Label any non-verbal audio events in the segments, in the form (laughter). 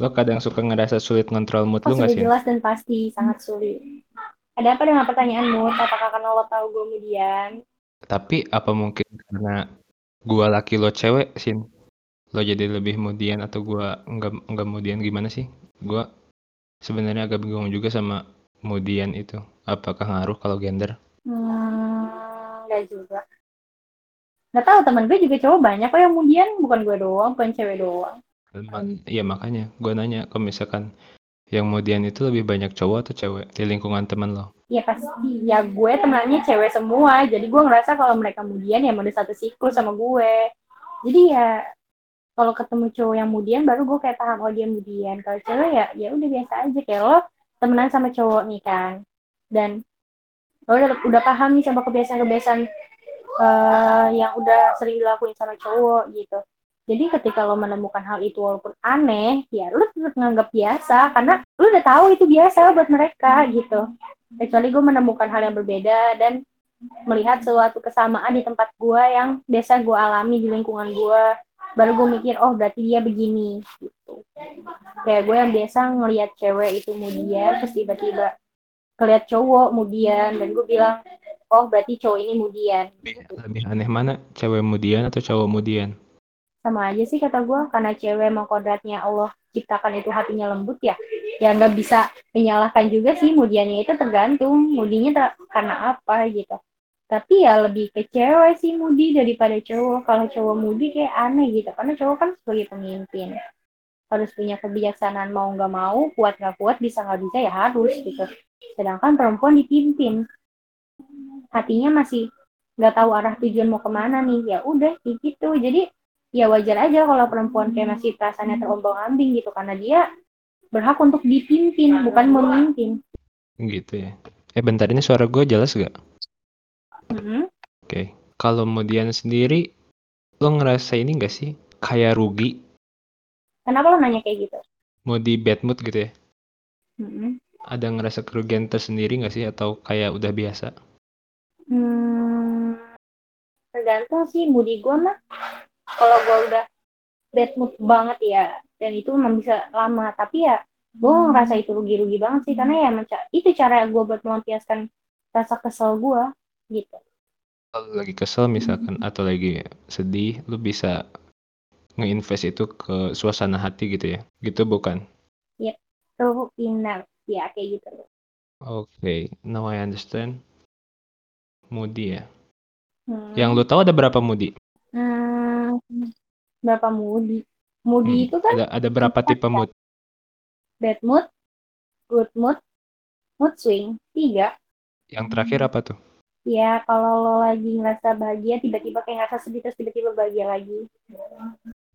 Lo kadang suka ngerasa sulit ngontrol mood Oh, lu nggak sudah sih? jelas dan pasti sangat sulit. Ada apa dengan pertanyaanmu? Apakah karena lo tahu gue kemudian? Tapi apa mungkin karena gua laki lo cewek, Sin? Lo jadi lebih mudian atau gua enggak enggak mudian gimana sih? Gua sebenarnya agak bingung juga sama mudian itu. Apakah ngaruh kalau gender? Hmm, enggak juga. Gak tahu temen gue juga cowok banyak kok yang kemudian bukan gue doang, bukan cewek doang. Iya makanya gue nanya kalau misalkan yang mudian itu lebih banyak cowok atau cewek di lingkungan temen lo? Ya pasti, ya gue temennya cewek semua, jadi gue ngerasa kalau mereka kemudian ya udah satu siklus sama gue. Jadi ya kalau ketemu cowok yang mudian baru gue kayak paham oh dia mudian. Kalau cewek ya ya udah biasa aja kayak lo temenan sama cowok nih kan, dan lo udah, udah paham nih sama kebiasaan-kebiasaan uh, yang udah sering dilakuin sama cowok gitu. Jadi ketika lo menemukan hal itu walaupun aneh, ya lo tetap nganggap biasa karena lo udah tahu itu biasa buat mereka gitu. Kecuali gue menemukan hal yang berbeda dan melihat suatu kesamaan di tempat gue yang biasa gue alami di lingkungan gue, baru gue mikir oh berarti dia begini gitu. Kayak gue yang biasa ngelihat cewek itu mudian, terus tiba-tiba ngeliat cowok mudian dan gue bilang oh berarti cowok ini mudian. Lebih, lebih aneh mana cewek mudian atau cowok mudian? Sama aja sih kata gue karena cewek emang kodratnya Allah ciptakan itu hatinya lembut ya ya nggak bisa menyalahkan juga sih mudiannya itu tergantung mudinya ter karena apa gitu. Tapi ya lebih ke cewek sih mudi daripada cowok. Kalau cowok mudi kayak aneh gitu karena cowok kan sebagai pemimpin. Harus punya kebijaksanaan mau nggak mau kuat nggak kuat bisa nggak bisa ya harus gitu. Sedangkan perempuan dipimpin. Hatinya masih nggak tahu arah tujuan mau ke mana nih ya udah gitu. Jadi ya wajar aja kalau perempuan kayak masih perasaannya terombang ambing gitu karena dia berhak untuk dipimpin bukan memimpin. Gitu ya. Eh bentar ini suara gue jelas gak? Mm -hmm. oke okay. kalau kemudian sendiri lo ngerasa ini gak sih kayak rugi? Kenapa lo nanya kayak gitu? Mau di bad mood gitu ya? Mm -hmm. ada ngerasa kerugian tersendiri gak sih atau kayak udah biasa? Hmm, tergantung sih moody gue mah kalau gue udah bad mood banget ya dan itu memang bisa lama. Tapi ya gue ngerasa itu rugi-rugi banget sih karena ya itu cara gue buat melampiaskan rasa kesel gue gitu. Kalau lagi kesel misalkan atau lagi sedih lu bisa ngeinvest itu ke suasana hati gitu ya? Gitu bukan? Ya itu inner ya kayak gitu. Oke okay. now I understand. Moody ya? Hmm. yang lu tahu ada berapa moody hmm, berapa moody? Moody hmm. itu kan ada ada berapa tipe ya? mood? Bad mood good mood mood swing tiga. Yang terakhir apa tuh? Ya kalau lo lagi ngerasa bahagia tiba-tiba kayak ngerasa sedih terus tiba-tiba bahagia lagi.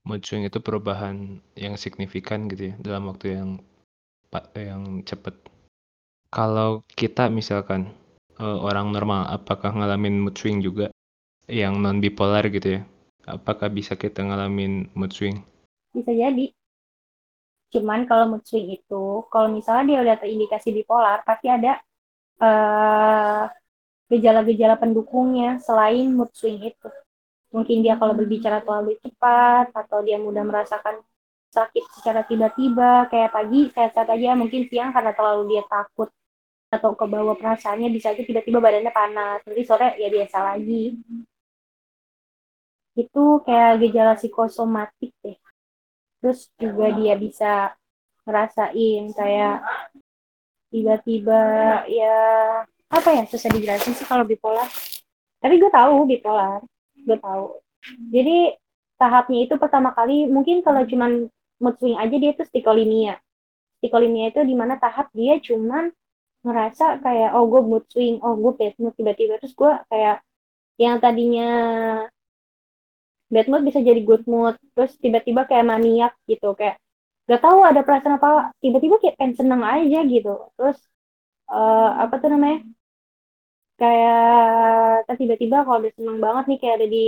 Mood swing itu perubahan yang signifikan gitu ya dalam waktu yang yang cepet. Kalau kita misalkan uh, orang normal apakah ngalamin mood swing juga yang non bipolar gitu ya? Apakah bisa kita ngalamin mood swing? Bisa jadi. Cuman kalau mood swing itu kalau misalnya dia udah terindikasi bipolar pasti ada uh, gejala-gejala pendukungnya selain mood swing itu. Mungkin dia kalau berbicara terlalu cepat atau dia mudah merasakan sakit secara tiba-tiba kayak pagi sehat-sehat aja mungkin siang karena terlalu dia takut atau kebawa perasaannya bisa aja tiba-tiba badannya panas nanti sore ya biasa lagi itu kayak gejala psikosomatik deh. Terus juga dia bisa ngerasain kayak tiba-tiba ya apa ya susah dijelasin sih kalau bipolar. Tapi gue tahu bipolar gue tahu. Jadi tahapnya itu pertama kali mungkin kalau cuman mood swing aja dia itu stikolimia stikolimia itu di mana tahap dia cuman ngerasa kayak oh gue mood swing oh gue bad mood tiba-tiba. Terus gue kayak yang tadinya bad mood bisa jadi good mood. Terus tiba-tiba kayak maniak gitu kayak gak tahu ada perasaan apa tiba-tiba kayak pengen seneng aja gitu. Terus uh, apa tuh namanya? Kayak tiba-tiba kalau udah seneng banget nih kayak ada di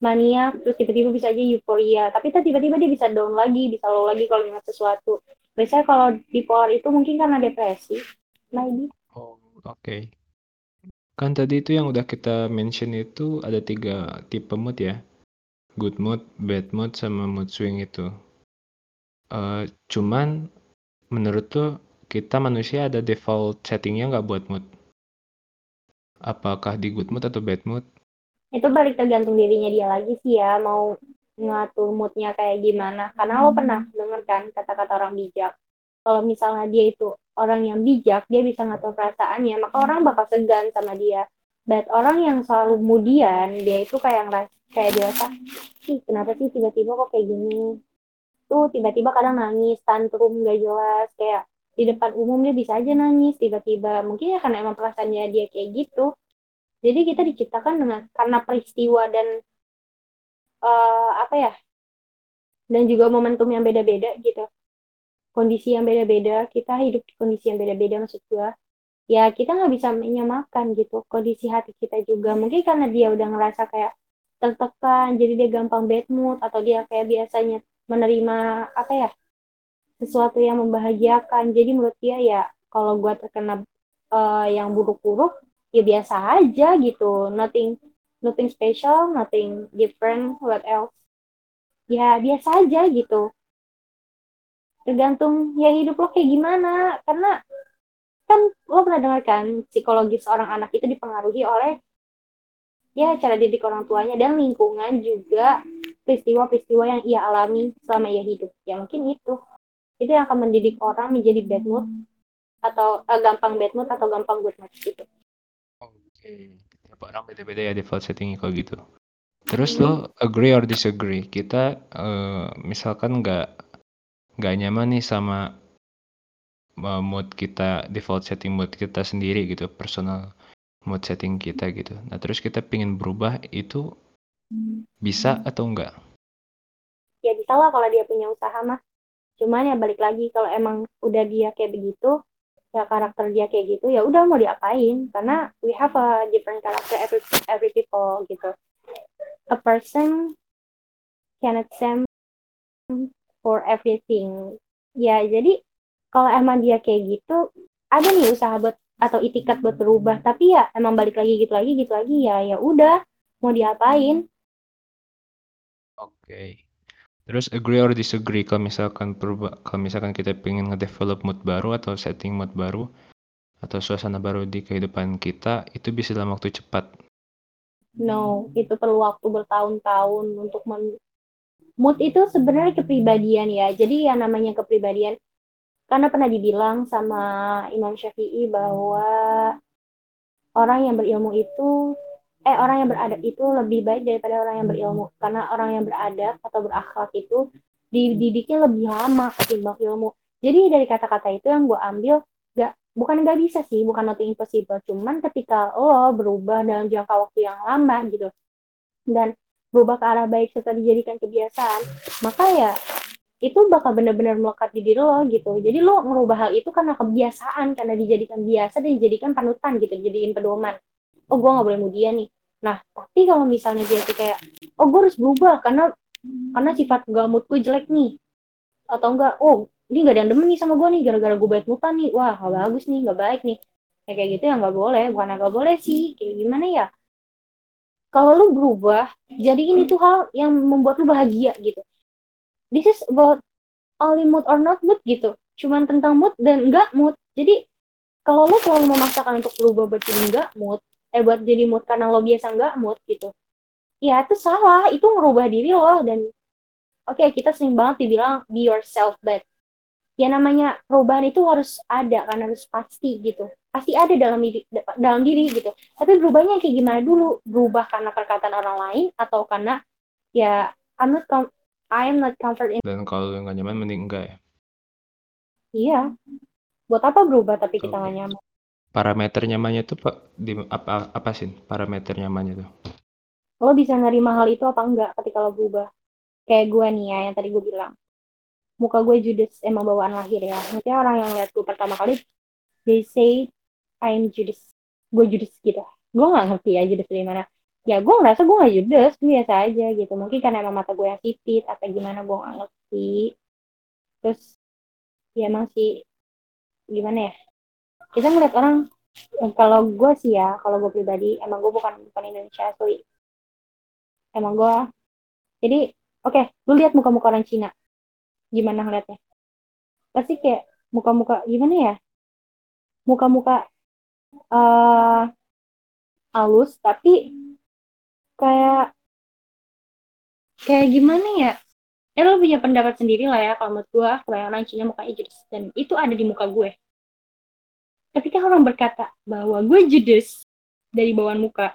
mania terus tiba-tiba bisa aja euforia. Tapi tiba-tiba dia bisa down lagi bisa low lagi kalau ingat sesuatu. Biasanya kalau bipolar itu mungkin karena depresi maybe. Oh oke. okay. Kan tadi itu yang udah kita mention itu ada tiga tipe mood ya good mood bad mood sama mood swing itu Uh, cuman menurut tuh kita manusia ada default settingnya nggak buat mood? Apakah di good mood atau bad mood? Itu balik tergantung dirinya dia lagi sih ya, mau ngatur moodnya kayak gimana. Karena lo pernah denger kan kata-kata orang bijak. Kalau misalnya dia itu orang yang bijak, dia bisa ngatur perasaannya, maka orang bakal segan sama dia. But orang yang selalu kemudian, dia itu kayak ngeras kayak biasa, sih kenapa sih tiba-tiba kok kayak gini? Tuh tiba-tiba kadang nangis, tantrum gak jelas, kayak di depan umum dia bisa aja nangis tiba-tiba. Mungkin ya karena emang perasaannya dia kayak gitu. Jadi kita diciptakan dengan karena peristiwa dan uh, apa ya? Dan juga momentum yang beda-beda gitu. Kondisi yang beda-beda, kita hidup di kondisi yang beda-beda maksud gua. Ya kita nggak bisa menyamakan gitu kondisi hati kita juga. Mungkin karena dia udah ngerasa kayak tertekan jadi dia gampang bad mood atau dia kayak biasanya menerima apa ya sesuatu yang membahagiakan. Jadi menurut dia ya kalau gue terkena uh, yang buruk-buruk ya biasa aja gitu. Nothing nothing special nothing different what else. Ya biasa aja gitu tergantung ya hidup lo kayak gimana. Karena kan lo pernah dengar kan psikologis seorang anak itu dipengaruhi oleh ya cara didik orang tuanya dan lingkungan juga peristiwa-peristiwa yang ia alami selama ia hidup. Ya mungkin itu. Itu yang akan mendidik orang menjadi bad mood atau uh, gampang bad mood atau gampang good mood gitu. Oke. Okay. orang beda-beda ya default settingnya kalau gitu. Terus lo agree or disagree? Kita uh, misalkan nggak nggak nyaman nih sama mood kita default setting mood kita sendiri gitu personal mood setting kita gitu. Nah terus kita pingin berubah itu bisa atau enggak ya bisa lah kalau dia punya usaha mah cuman ya balik lagi kalau emang udah dia kayak begitu ya karakter dia kayak gitu ya udah mau diapain? Karena we have a different character every every people gitu. A person cannot same for everything. Ya jadi kalau emang dia kayak gitu ada nih usaha buat atau itikat buat berubah. Tapi ya emang balik lagi gitu lagi gitu lagi ya ya udah mau diapain? Oke. Okay. terus agree or disagree kalau misalkan berubah kalau misalkan kita pengen ngedevelop mood baru atau setting mood baru atau suasana baru di kehidupan kita itu bisa dalam waktu cepat. No itu perlu waktu bertahun-tahun untuk men mood itu sebenarnya kepribadian ya. Jadi ya namanya kepribadian karena pernah dibilang sama Imam Syafi'i bahwa orang yang berilmu itu eh orang yang beradab itu lebih baik daripada orang yang berilmu. Karena orang yang beradab atau berakhlak itu dididiknya lebih lama ketimbang ilmu. Jadi dari kata-kata itu yang gue ambil gak bukan nggak bisa sih bukan nothing impossible. Cuman ketika lo berubah dalam jangka waktu yang lama gitu. Dan berubah ke arah baik setelah dijadikan kebiasaan maka ya itu bakal benar-benar melekat di diri lo gitu. Jadi lo merubah hal itu karena kebiasaan, karena dijadikan biasa dan dijadikan panutan gitu, jadiin pedoman. Oh gue nggak boleh mudia nih. Nah tapi kalau misalnya dia tuh kayak, oh gue harus berubah karena karena sifat gak moodku jelek nih. Atau enggak, oh ini gak ada yang demen nih sama gue nih, gara-gara gue bad mutan nih. Wah gak bagus nih, gak baik nih. Ya, kayak gitu ya nggak boleh, bukan gak boleh sih. Kayak gimana ya? Kalau lu berubah, jadi ini tuh hal yang membuat lu bahagia gitu. This is about only mood or not mood gitu. Cuman tentang mood dan enggak mood. Jadi kalau lo selalu memaksakan untuk berubah buat jadi enggak mood eh buat jadi mood karena lo biasa enggak mood gitu. Ya itu salah. Itu ngerubah diri lo dan oke okay, kita sering banget dibilang be yourself but ya namanya perubahan itu harus ada karena harus pasti gitu pasti ada dalam diri dalam diri gitu tapi berubahnya kayak gimana dulu berubah karena perkataan orang lain atau karena ya I'm not I am not comfort in. Dan kalau nggak nyaman mending enggak ya? Iya. Buat apa berubah tapi kita nggak nyaman? Parameter nyamannya tuh pak di apa apa sih parameter nyamannya tuh? Lo bisa nerima hal itu apa enggak ketika lo berubah? Kayak gue nih ya yang tadi gue bilang. Muka gue Judas emang bawaan lahir ya. Maksudnya orang yang lihat gue pertama kali, they say I'm Judas. Gue Judas gitu. Gue nggak ngerti ya Judas dari mana. Ya gue ngerasa gue gak judes biasa aja gitu. Mungkin karena emang mata gue yang sipit atau gimana gue gak ngerti. Terus ya emang sih gimana ya? Kita ngeliat orang kalau gue sih ya kalau gue pribadi emang gue bukan bukan Indonesia asli. Emang gue jadi oke okay, lu lihat muka-muka orang Cina. Gimana ngeliatnya? Pasti kayak muka-muka gimana ya? Muka-muka uh, halus tapi kayak kayak gimana ya? Ya lo punya pendapat sendiri lah ya kalau menurut gue kebanyakan orang Cina mukanya judes dan itu ada di muka gue. Ketika orang berkata bahwa gue judes dari bawaan muka.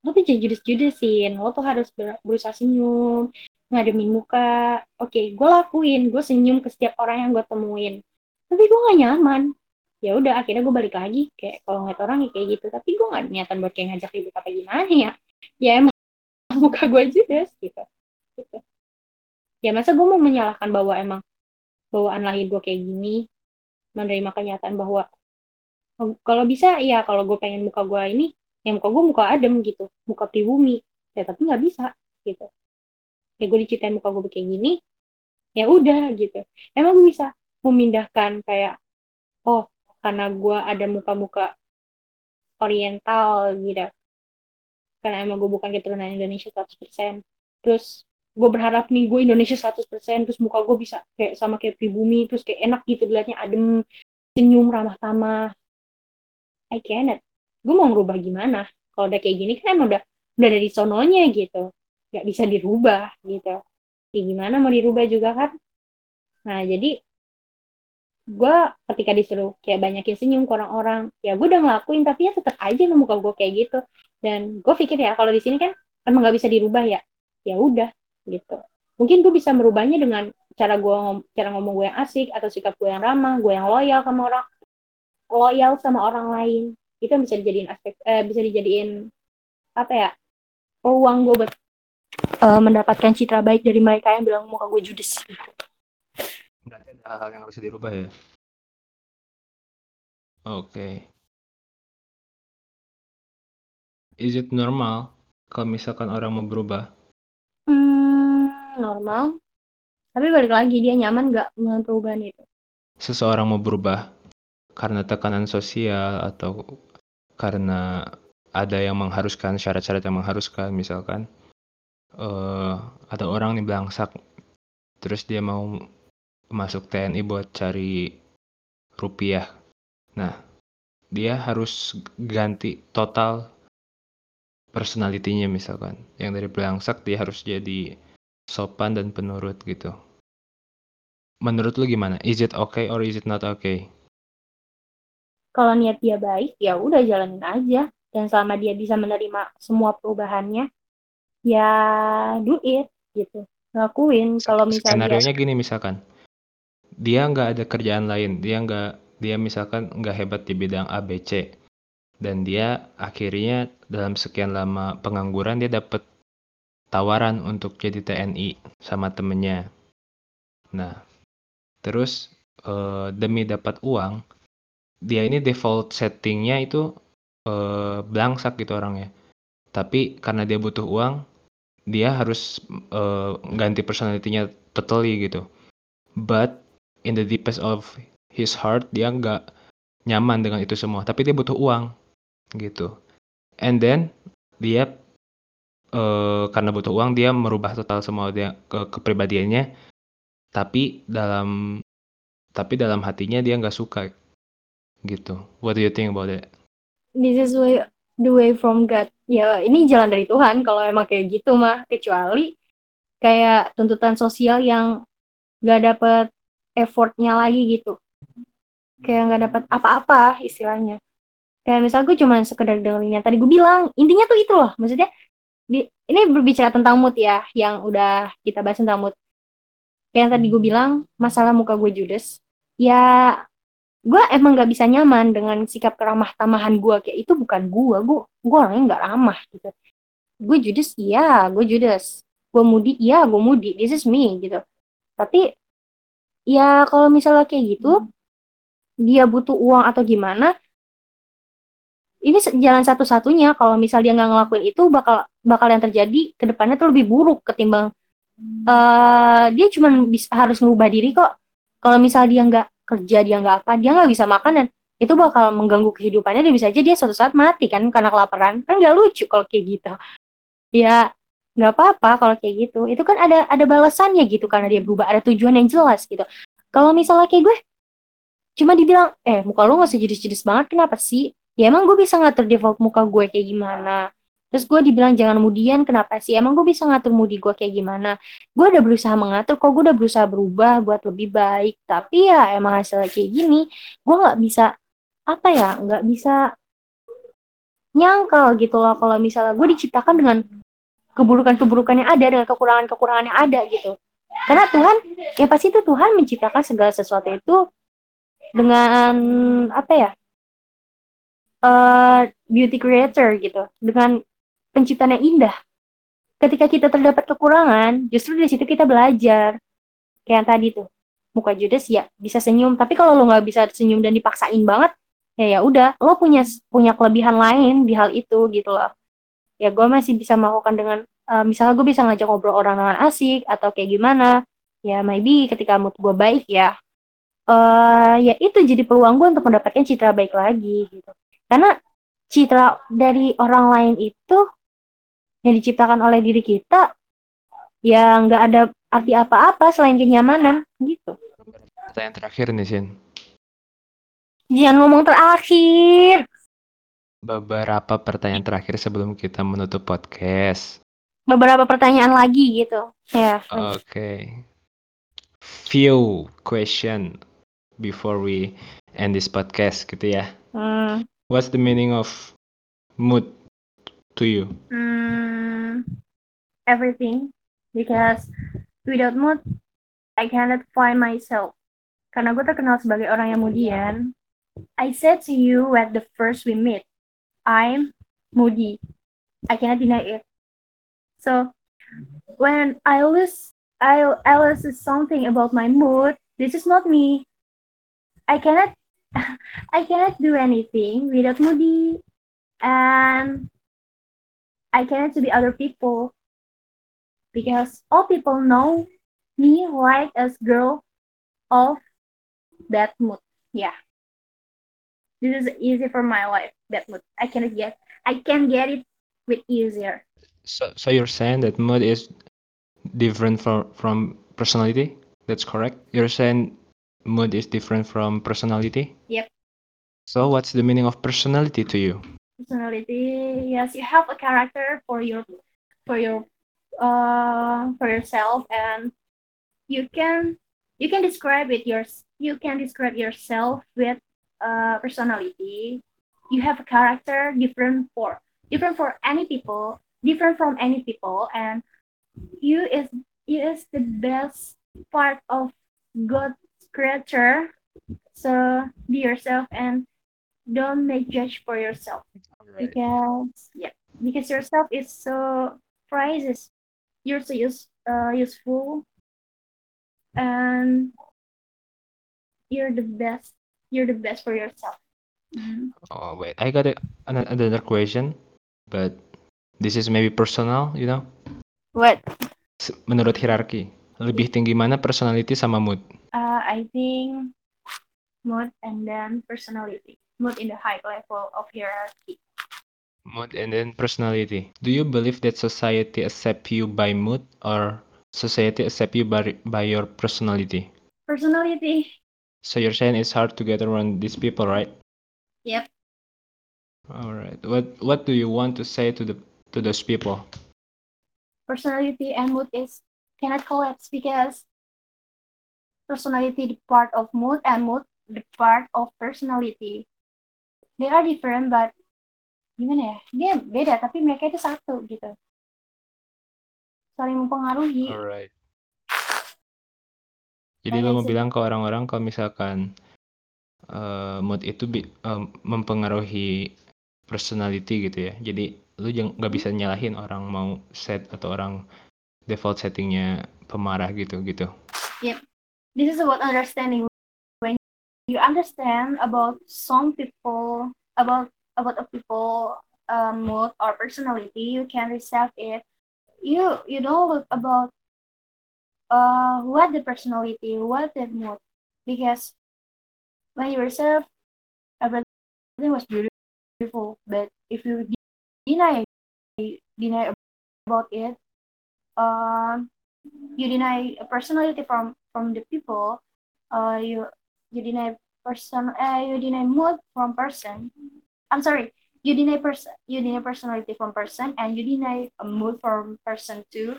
Lo tuh jangan judes-judesin lo tuh harus berusaha senyum ngademin muka. Oke gue lakuin gue senyum ke setiap orang yang gue temuin. Tapi gue gak nyaman ya udah akhirnya gue balik lagi. Kayak kalau ngeliat orang ya kayak gitu. Tapi gue gak niatan buat kayak ngajak ribut apa gimana ya. Ya emang (laughs) muka gue judes gitu. Gitu. Ya masa gue mau menyalahkan bahwa emang bawaan lahir gue kayak gini menerima kenyataan bahwa kalau bisa ya kalau gue pengen muka gue ini ya muka gue muka adem gitu. Muka pribumi. Ya tapi nggak bisa gitu. Ya gue diceritain muka gue kayak gini ya udah gitu. Emang gue bisa memindahkan kayak oh karena gue ada muka-muka oriental gitu. Karena emang gue bukan keturunan Indonesia 100% terus gue berharap nih gue Indonesia 100% terus muka gue bisa kayak sama kayak pribumi terus kayak enak gitu dilihatnya adem senyum ramah tamah. I cannot gue mau ngerubah gimana? Kalau udah kayak gini kan emang udah udah dari sononya gitu. Nggak bisa dirubah gitu. Ya gimana mau dirubah juga kan? Nah jadi gue ketika disuruh kayak banyakin senyum ke orang-orang ya gue udah ngelakuin tapi ya tetap aja muka gue kayak gitu. Dan gue pikir ya kalau di sini kan emang nggak bisa dirubah ya ya udah gitu. Mungkin gue bisa merubahnya dengan cara gue ngom cara ngomong gue yang asik atau sikap gue yang ramah gue yang loyal sama orang loyal sama orang lain. Itu bisa dijadiin aspek eh, bisa dijadiin apa ya peluang gue buat uh, mendapatkan citra baik dari mereka yang bilang muka gue judes Berarti ada hal-hal yang harus dirubah ya. Oke. Okay. is it normal kalau misalkan orang mau berubah? Normal. Tapi balik lagi dia nyaman nggak dengan perubahan itu? Seseorang mau berubah karena tekanan sosial atau karena ada yang mengharuskan syarat-syarat yang mengharuskan misalkan uh, ada orang nih belangsak terus dia mau masuk TNI buat cari rupiah nah dia harus ganti total personalitinya misalkan yang dari belangsak dia harus jadi sopan dan penurut gitu. Menurut lu gimana? Is it okay or is it not okay? Kalau niat dia baik, ya udah jalanin aja. Dan selama dia bisa menerima semua perubahannya, ya do it gitu. Lakuin. Kalau misalnya skenario gini misalkan, dia nggak ada kerjaan lain, dia nggak dia misalkan nggak hebat di bidang ABC, dan dia akhirnya dalam sekian lama pengangguran dia dapat tawaran untuk jadi TNI sama temennya. Nah, terus uh, demi dapat uang, dia ini default settingnya itu uh, belangsak gitu orangnya. Tapi karena dia butuh uang, dia harus uh, ganti personalitinya totally gitu. But in the deepest of his heart, dia nggak nyaman dengan itu semua. Tapi dia butuh uang gitu. And then dia uh, karena butuh uang dia merubah total semua dia ke kepribadiannya. Tapi dalam tapi dalam hatinya dia nggak suka gitu. What do you think about it? This is way the way from God. Ya ini jalan dari Tuhan kalau emang kayak gitu mah. Kecuali kayak tuntutan sosial yang nggak dapet effortnya lagi gitu kayak nggak dapet apa-apa istilahnya kayak misal gue cuma sekedar dengerin yang tadi gue bilang intinya tuh itu loh maksudnya di, ini berbicara tentang mood ya, yang udah kita bahas tentang mood. Kayak yang tadi gue bilang, masalah muka gue judes, ya gue emang gak bisa nyaman dengan sikap keramah tamahan gue kayak itu bukan gue, gue gue orangnya nggak ramah gitu. Gue judes, iya, gue judes. Gue mudi, iya, gue mudi. This is me gitu. Tapi ya kalau misalnya kayak gitu, dia butuh uang atau gimana, ini jalan satu-satunya. Kalau misal dia nggak ngelakuin itu bakal bakal yang terjadi ke depannya tuh lebih buruk ketimbang uh, dia cuma bisa harus ngubah diri kok. Kalau misal dia nggak kerja dia nggak apa dia nggak bisa makan dan itu bakal mengganggu kehidupannya. Dan bisa aja dia suatu saat mati kan karena kelaparan. Kan nggak lucu kalau kayak gitu. Ya nggak apa-apa kalau kayak gitu. Itu kan ada ada balasannya gitu karena dia berubah ada tujuan yang jelas gitu. Kalau misalnya kayak gue cuma dibilang eh muka lu nggak sejenis-jenis banget kenapa sih? Ya emang gue bisa ngatur default muka gue kayak gimana. Terus gue dibilang jangan kemudian kenapa sih? Emang gue bisa ngatur moodi gue kayak gimana. Gue udah berusaha mengatur kok gue udah berusaha berubah buat lebih baik. Tapi ya emang hasilnya kayak gini gue nggak bisa apa ya nggak bisa nyangkal gitu loh. Kalau misalnya gue diciptakan dengan keburukan-keburukan yang ada dengan kekurangan-kekurangan yang ada gitu. Karena Tuhan ya pasti itu Tuhan menciptakan segala sesuatu itu dengan apa ya uh, beauty creator gitu dengan penciptaan yang indah. Ketika kita terdapat kekurangan justru dari situ kita belajar. Kayak yang tadi tuh muka Judas ya bisa senyum tapi kalau lo nggak bisa senyum dan dipaksain banget ya ya udah lo punya punya kelebihan lain di hal itu gitu loh ya gue masih bisa melakukan dengan uh, misalnya gue bisa ngajak ngobrol orang dengan asik atau kayak gimana ya maybe ketika mood gue baik ya uh, ya itu jadi peluang gue untuk mendapatkan citra baik lagi gitu. Karena citra dari orang lain itu yang diciptakan oleh diri kita ya nggak ada arti apa-apa selain kenyamanan gitu. Pertanyaan terakhir nih Sin. Jangan ngomong terakhir beberapa pertanyaan terakhir sebelum kita menutup podcast. Beberapa pertanyaan lagi gitu. Ya. Oke. Okay. Few question before we end this podcast gitu ya. Hmm. What's the meaning of mood to you? Hmm, everything because without mood I cannot find myself. Karena gue terkenal sebagai orang yang mudian. I said to you at the first we meet I'm moody. I cannot deny it. So when I lose I I lose something about my mood, this is not me. I cannot (laughs) I cannot do anything without moody and I cannot to be other people because all people know me like as girl of that mood. Yeah. This is easy for my life that mood. I cannot get I can get it with easier. So so you're saying that mood is different from from personality? That's correct. You're saying mood is different from personality? Yep. So what's the meaning of personality to you? Personality, yes, you have a character for your for your uh for yourself and you can you can describe it yours you can describe yourself with uh personality. You have a character different for different for any people different from any people and you is you is the best part of god's creature. So be yourself and don't make judge for yourself. Right. because yeah because yourself is so prizes you're so use, uh, useful. And you're the best you're the best for yourself Mm. Oh wait, I got a, another question, but this is maybe personal, you know? What? Menurut hierarki, lebih tinggi mana personality sama mood? Uh, I think mood and then personality. Mood in the high level of hierarchy. Mood and then personality. Do you believe that society accept you by mood or society accept you by, by your personality? Personality. So you're saying it's hard to get around these people, right? Yep. All right. What What do you want to say to the to those people? Personality and mood is cannot collapse because personality the part of mood and mood the part of personality. They are different but gimana ya? Dia beda tapi mereka itu satu gitu. Saling mempengaruhi. Alright. Jadi lo mau bilang ke orang-orang kalau misalkan uh, mood itu uh, mempengaruhi personality gitu ya. Jadi lu jangan nggak bisa nyalahin orang mau set atau orang default settingnya pemarah gitu gitu. Yep. This is about understanding. When you understand about some people about about a people uh, mood or personality, you can reset it. You you don't look about uh what the personality, what the mood, because when you yourself, everything was beautiful. But if you deny deny about it, uh, you deny a personality from from the people, uh, you you deny person, uh, you deny mood from person. I'm sorry, you deny person, you deny personality from person, and you deny a mood from person too.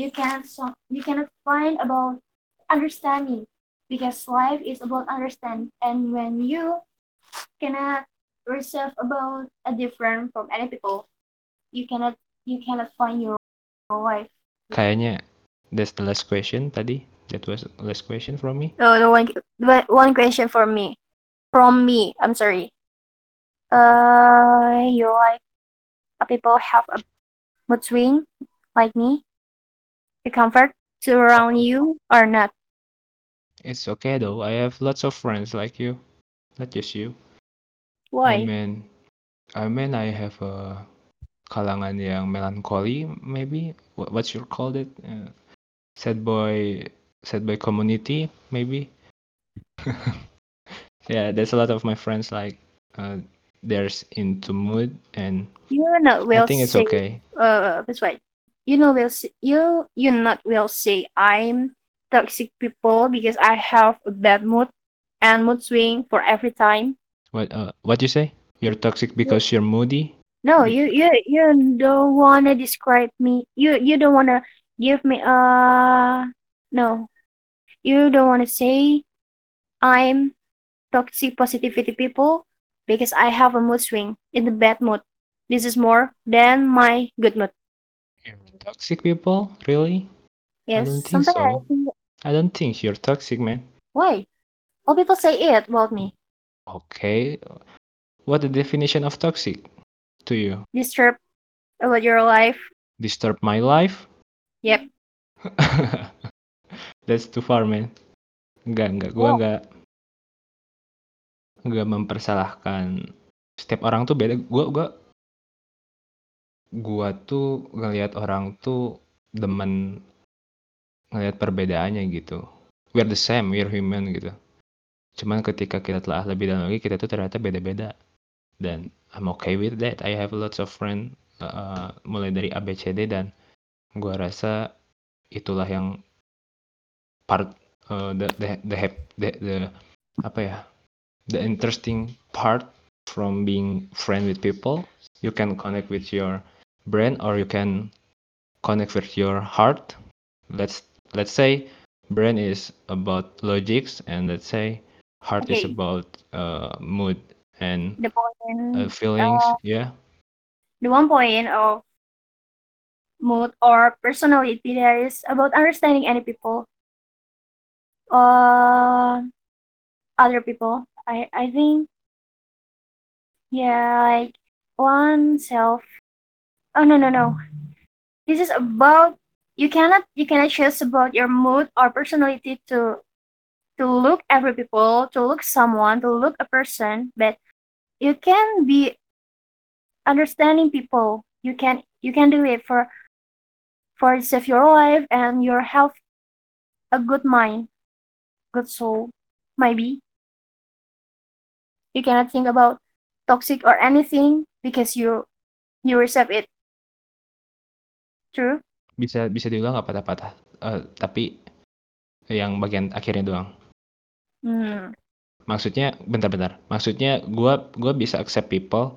You cannot so you cannot find about understanding because life is about understand. And when you cannot reserve about a different from any people, you cannot you cannot find your life. Kayaknya that's the last question tadi. That was the last question from me. No, the one one question for me. From me, I'm sorry. Uh, you like uh, people have a mood swing like me? The comfort to around you or not? It's okay though. I have lots of friends like you, not just you. Why? I mean, I mean I have a kalangan yang melancholy maybe. What what's your called it? Uh, sad boy, sad boy community maybe. (laughs) yeah, there's a lot of my friends like uh, there's into mood and You not I will think it's say okay. uh that's right. You know will say, you you not will say I'm toxic people because I have a bad mood and mood swing for every time. What uh what you say? You're toxic because you're moody? No, you you you don't wanna describe me. You you don't wanna give me uh no. You don't wanna say I'm toxic positivity people because I have a mood swing in the bad mood. This is more than my good mood. Toxic people? Really? Yes, don't think sometimes I so. think I don't think you're toxic, man. why? All people say it about me. Okay. What the definition of toxic to you? Disturb about your life. Disturb my life? Yep. (laughs) That's too far, man. Enggak, enggak. Gua Wow. enggak enggak mempersalahkan setiap orang tuh beda. Gua gua gua tuh ngelihat orang tuh demen ngelihat perbedaannya gitu. We're the same, we're human gitu. Cuman ketika kita telah lebih dalam lagi, kita tuh ternyata beda-beda. Dan I'm okay with that. I have lots of friend uh, mulai dari ABCD dan gua rasa itulah yang part uh, the the the, the the apa ya the interesting part from being friend with people you can connect with your brain or you can connect with your heart let's let's say brain is about logics and let's say heart is about uh, mood and The point uh, feelings uh, yeah the one point of mood or personality that is about understanding any people uh other people. I I think yeah like oneself. Oh no no no. This is about you cannot you cannot choose about your mood or personality to to look every people, to look someone, to look a person, but you can be understanding people. You can you can do it for for save your life and your health, a good mind, good soul, maybe. You cannot think about toxic or anything because you you reserve it. True? bisa bisa diulang nggak patah-patah Eh, tapi yang bagian akhirnya doang Hmm. Maksudnya bentar-bentar. Maksudnya gua gua bisa accept people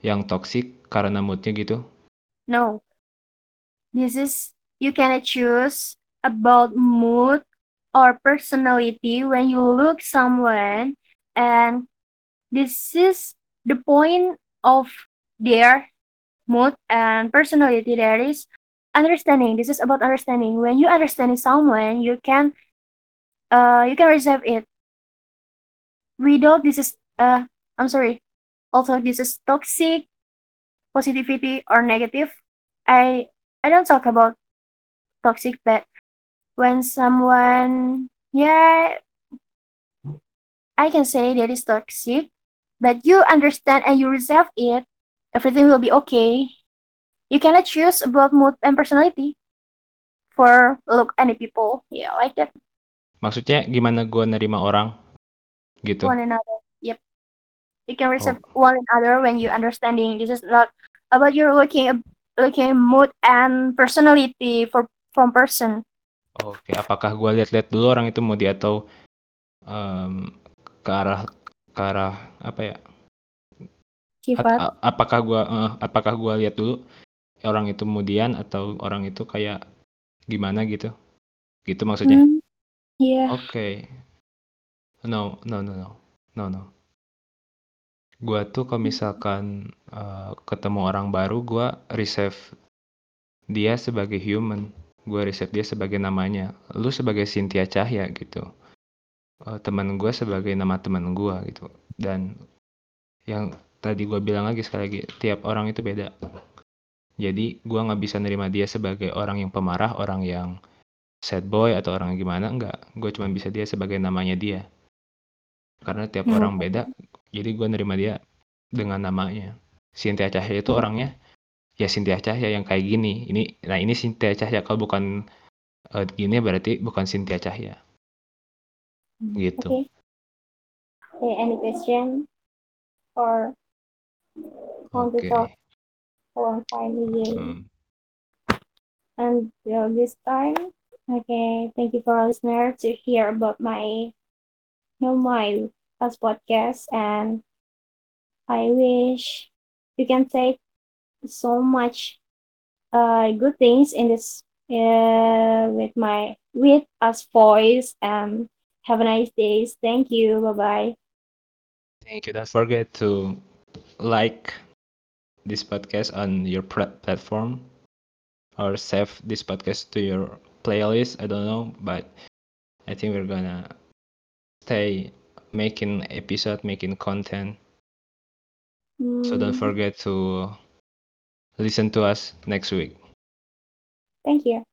yang toxic karena moodnya gitu. No. This is you cannot choose about mood or personality when you look someone and this is the point of their mood and personality that is understanding. This is about understanding. When you understand someone you can uh you can reserve it. Without this is uh i'm sorry. Also this is toxic positivity or negative. I i don't talk about toxic but when someone yeah i can say that is toxic but you understand and you reserve it everything will be okay you cannot choose about mood and personality for look any people yeah like that Maksudnya gimana gua nerima orang gitu. one another yep you can reserve one another when you understanding this is not about your looking looking mood and personality for from person. Oke, apakah gue lihat-lihat dulu orang itu mau dia atau um, ke arah ke arah apa ya? Sifat. Apakah gua uh, apakah gua lihat dulu orang itu kemudian atau orang itu kayak gimana gitu? Gitu maksudnya? Hmm, Iya. Oke. No, no, no, no. No, no. Gua tuh kalau misalkan uh, ketemu orang baru, gua receive dia sebagai human. Gua receive dia sebagai namanya. Lu sebagai Cynthia Cahya gitu. Uh, teman gua sebagai nama teman gua gitu. Dan yang tadi gua bilang lagi sekali lagi, tiap orang itu beda. Jadi gua nggak bisa nerima dia sebagai orang yang pemarah, orang yang sad boy atau orang yang gimana enggak. Gue cuma bisa dia sebagai namanya dia. Karena tiap Hmm. orang beda, jadi gue nerima dia dengan namanya. Cynthia Cahya itu orangnya ya Cynthia Cahya yang kayak gini. Ini nah ini Cynthia Cahya kalau bukan eh, gini berarti bukan Cynthia Cahya. Gitu. Okay. Okay, any question or want to talk for five years? Hmm. Until this time, okay, thank you for listener to hear about my know my past podcast and I wish you can take so much uh good things in this uh with my with us voice and have a nice days. Thank you. Bye bye. Thank you. Don't forget to like this podcast on your pla- platform or save this podcast to your playlist. I don't know, but I think we're gonna stay making episode, making content. So don't Mm, forget to listen to us next week. thank you.